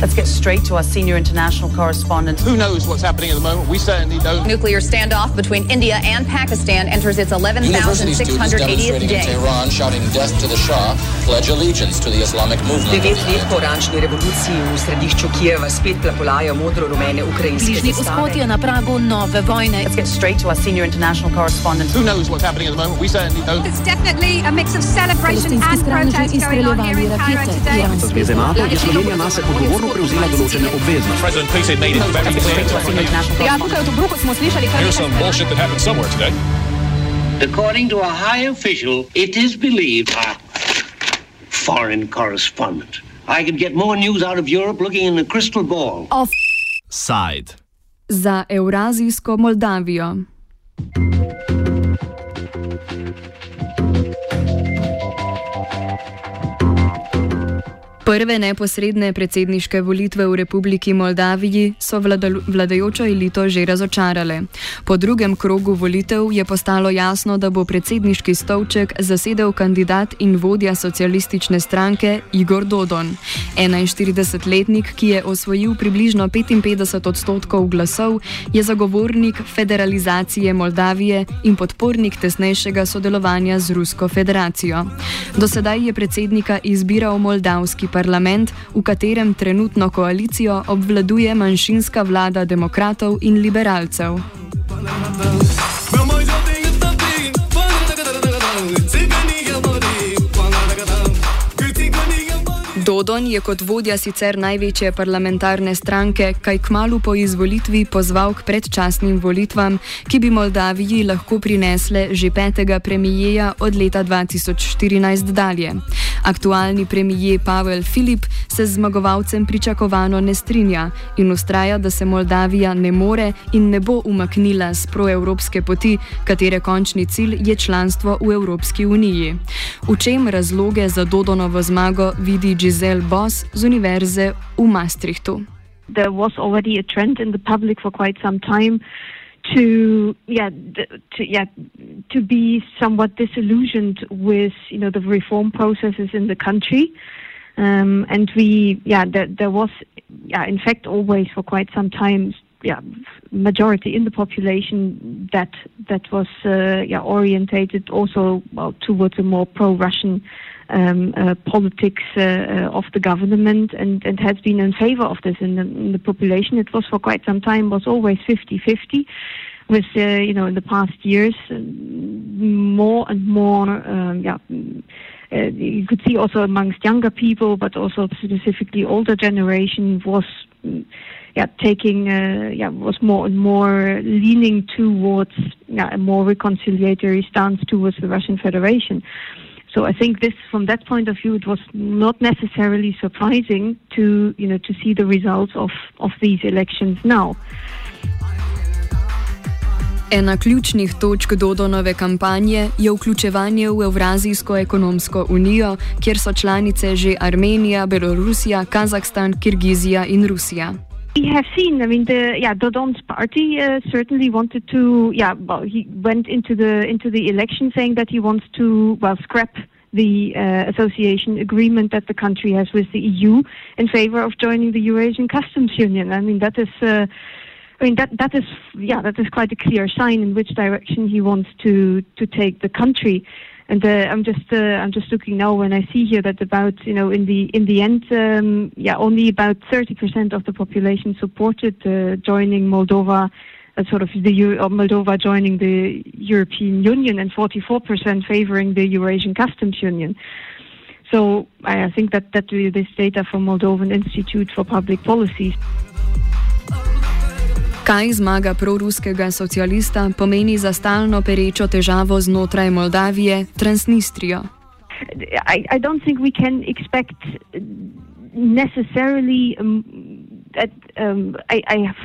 Let's get straight to our senior international correspondent. Who knows what's happening at the moment? We certainly don't. Nuclear standoff between India and Pakistan enters its 11,680th day. In Tehran shouting death to the Shah pledge allegiance to the Islamic movement. Devet let po oranžni revoluciji v središču Kijeva spet plapolajo modro-rumene ukrajinske Bližnji vzhod je na pragu nove vojne. Let's get straight to our senior international correspondent. Who knows what's happening at the moment? We certainly don't. It's definitely a mix of celebration and protest going on here in Cairo rakete. today. Kopru prevzela določene obveznosti. Ja, tukaj v Tobruku smo slišali, kaj je. According to a high official, it is believed foreign correspondent. I could get more news out of Europe looking in a crystal ball. Offside. Za Eurazijsko Moldavijo. Prve neposredne predsedniške volitve v Republiki Moldaviji so vladal- vladajočo elito že razočarale. Po drugem krogu volitev je postalo jasno, da bo predsedniški stolček zasedel kandidat in vodja socialistične stranke Igor Dodon. 41-letnik, ki je osvojil približno 55 odstotkov glasov, je zagovornik federalizacije Moldavije in podpornik tesnejšega sodelovanja z Rusko federacijo. Do sedaj je predsednika izbiral moldavski parlament, v katerem trenutno koalicijo obvladuje manjšinska vlada demokratov in liberalcev. Dodon je kot vodja sicer največje parlamentarne stranke, kaj kmalu po izvolitvi pozval k predčasnim volitvam, ki bi Moldaviji lahko prinesle že petega premijeja od leta 2014 dalje. Aktualni premije Pavel Filip se z zmagovalcem pričakovano ne strinja in ustraja, da se Moldavija ne more in ne bo umaknila z proevropske poti, katere končni cilj je članstvo v Evropski uniji. V čem razloge za Dodonovo zmago vidi Giselle Boss z Univerze v Maastrichtu? there was already a trend in the public for quite some time to yeah to yeah to be somewhat disillusioned with you know the reform processes in the country. Um, and we yeah there, there was yeah in fact always for quite some time yeah majority in the population that that was uh, yeah orientated also well, towards a more pro-Russian um, uh, politics uh, uh, of the government and, and has been in favor of this in the, in the population. It was for quite some time was always 50-50 with, uh, you know, in the past years, um, more and more, um, yeah, uh, you could see also amongst younger people, but also specifically older generation was, yeah, taking, uh, yeah, was more and more leaning towards yeah, a more reconciliatory stance towards the Russian Federation. So I think this, from that point of view, it was not necessarily surprising to, you know, to see the results of, of these elections now. Ena ključnih točk Dodonove kampanje je vključevanje v Evrazijsko ekonomsko unijo, kjer so članice že Armenija, Belorusija, Kazahstan, Kirgizija in Rusija. We have seen, I mean, the yeah, Dodon's party uh, certainly wanted to, yeah, well, he went into the into the election saying that he wants to, well, scrap the uh, association agreement that the country has with the EU in favor of joining the Eurasian Customs Union. I mean, that is. Uh, I mean that that is yeah that is quite a clear sign in which direction he wants to to take the country, and uh, I'm just uh, I'm just looking now and I see here that about you know in the in the end um, yeah only about 30% of the population supported uh, joining Moldova. Uh, sort of the Eu- or Moldova joining the European Union and 44% favoring the Eurasian Customs Union. So I I think that that uh, this data from Moldovan Institute for Public Policy Kaj zmaga proruskega socialista pomeni za stalno perečo težavo znotraj Moldavije, Transnistrijo? I, I don't think we can expect necessarily um, that um, I, I have.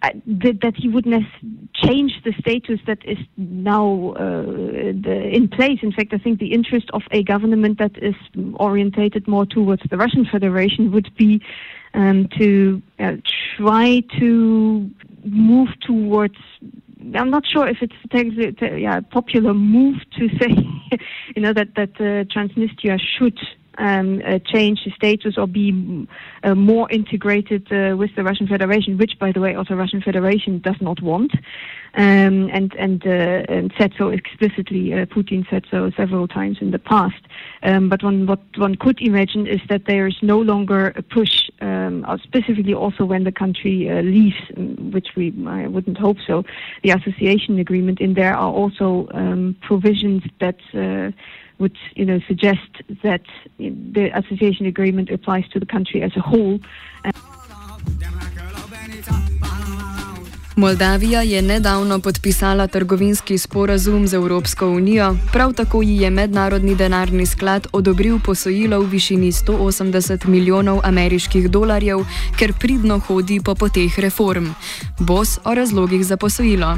I, that, that he would change the status that is now uh, the, in place. In fact, I think the interest of a government that is orientated more towards the Russian Federation would be um, to uh, try to move towards. I'm not sure if it's a yeah, popular move to say, you know, that that uh, Transnistria should um, uh, change the status or be uh, more integrated uh, with the Russian Federation, which, by the way, also Russian Federation does not want, um, and and, uh, and said so explicitly. Uh, Putin said so several times in the past. Um, but one, what one could imagine is that there is no longer a push, um, specifically also when the country uh, leaves, um, which we I wouldn't hope so. The association agreement in there are also um, provisions that would you know suggest that the association agreement applies to the country as a whole. Moldavija je nedavno podpisala trgovinski sporazum z Evropsko unijo, prav tako ji je Mednarodni denarni sklad odobril posojilo v višini 180 milijonov ameriških dolarjev, ker pridno hodi po poteh reform. Bos o razlogih za posojilo.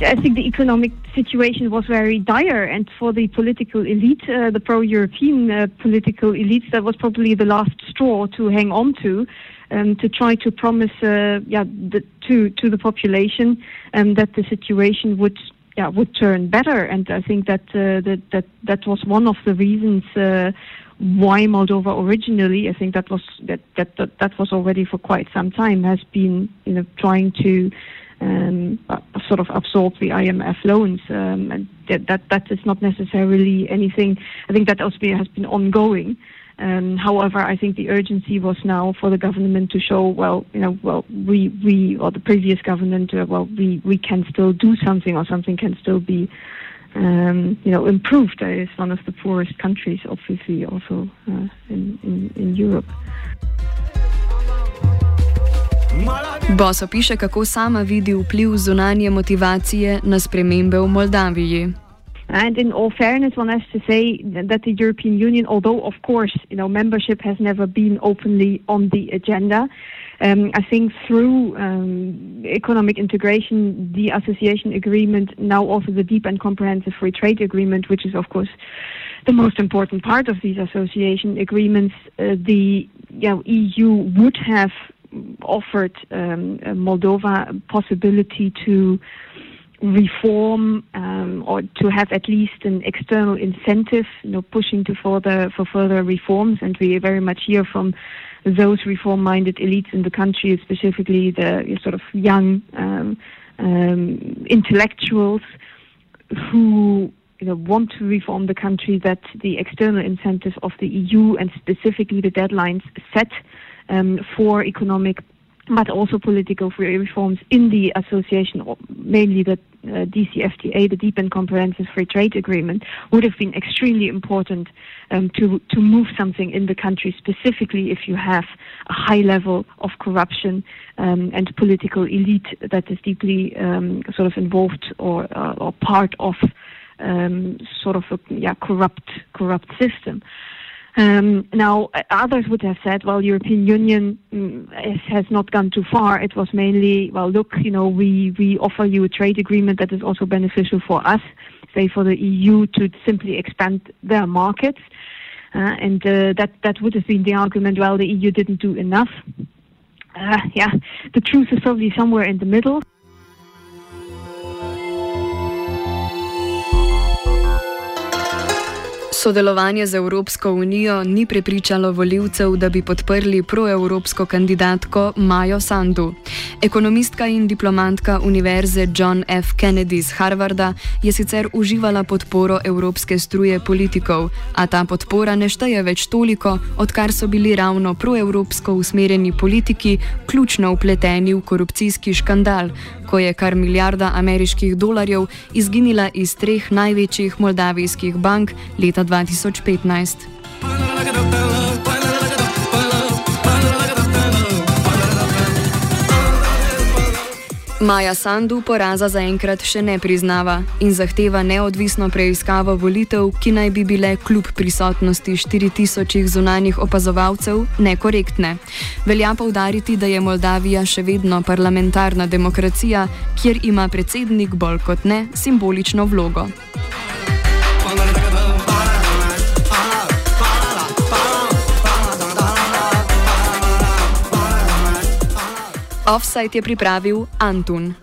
I think the economic situation was very dire, and for the political elite, uh, the pro-European uh, political elites, that was probably the last straw to hang on to, um, to try to promise, uh, yeah, the, to to the population um, that the situation would, yeah, would turn better. And I think that uh, that that that was one of the reasons uh, why Moldova originally, I think that was that, that that that was already for quite some time, has been you know trying to um, uh, sort of absorb the IMF loans. Um, and that, that, that is not necessarily anything. I think that also has been ongoing. Um, however, I think the urgency was now for the government to show, well, you know, well, we, we or the previous government, uh, well, we, we can still do something, or something can still be, um, you know, improved. It's one of the poorest countries, obviously, also uh, in, in, in Europe. Bos opiše, kako sama vidi vpliv zunanje motivacije na spremembe v Moldaviji. And in all fairness, one has to say that the European Union, although of course, you know, membership has never been openly on the agenda, um, I think through um, economic integration, the association agreement, now also the deep and comprehensive free trade agreement, which is of course the most important part of these association agreements, uh, the you know, EU would have offered um, Moldova possibility to reform um, or to have at least an external incentive, you know, pushing to further for further reforms. And we very much hear from those reform-minded elites in the country, specifically the sort of young um, um, intellectuals who you know, want to reform the country, that the external incentives of the EU and specifically the deadlines set um, for economic but also political reforms in the association, mainly the uh, DCFTA, the Deep and Comprehensive Free Trade Agreement, would have been extremely important um, to to move something in the country, specifically if you have a high level of corruption um, and political elite that is deeply um, sort of involved or uh, or part of um, sort of a yeah corrupt corrupt system. Um, now, others would have said, well, European Union um, has not gone too far. It was mainly, well, look, you know, we, we offer you a trade agreement that is also beneficial for us, say for the EU to simply expand their markets. Uh, and uh, that, that would have been the argument, well, the EU didn't do enough. Uh, yeah, the truth is probably somewhere in the middle. Sodelovanje z Evropsko unijo ni prepričalo voljivcev, da bi podprli proevropsko kandidatko Majo Sandu. Ekonomistka in diplomantka Univerze John F. Kennedy z Harvarda je sicer uživala podporo evropske struje politikov, a ta podpora ne šteje več toliko, odkar so bili ravno proevropsko usmerjeni politiki ključno upleteni v korupcijski škandal, ko je kar milijarda ameriških dolarjev izginila iz treh največjih moldavijskih bank leta 2015. Maja Sandu poraza zaenkrat še ne priznava in zahteva neodvisno preiskavo volitev, ki naj bi bile kljub prisotnosti 4000 zunanjih opazovalcev nekorektne. Velja povdariti, da je Moldavija še vedno parlamentarna demokracija, kjer ima predsednik bolj kot ne simbolično vlogo. Offside je pripravil Antun.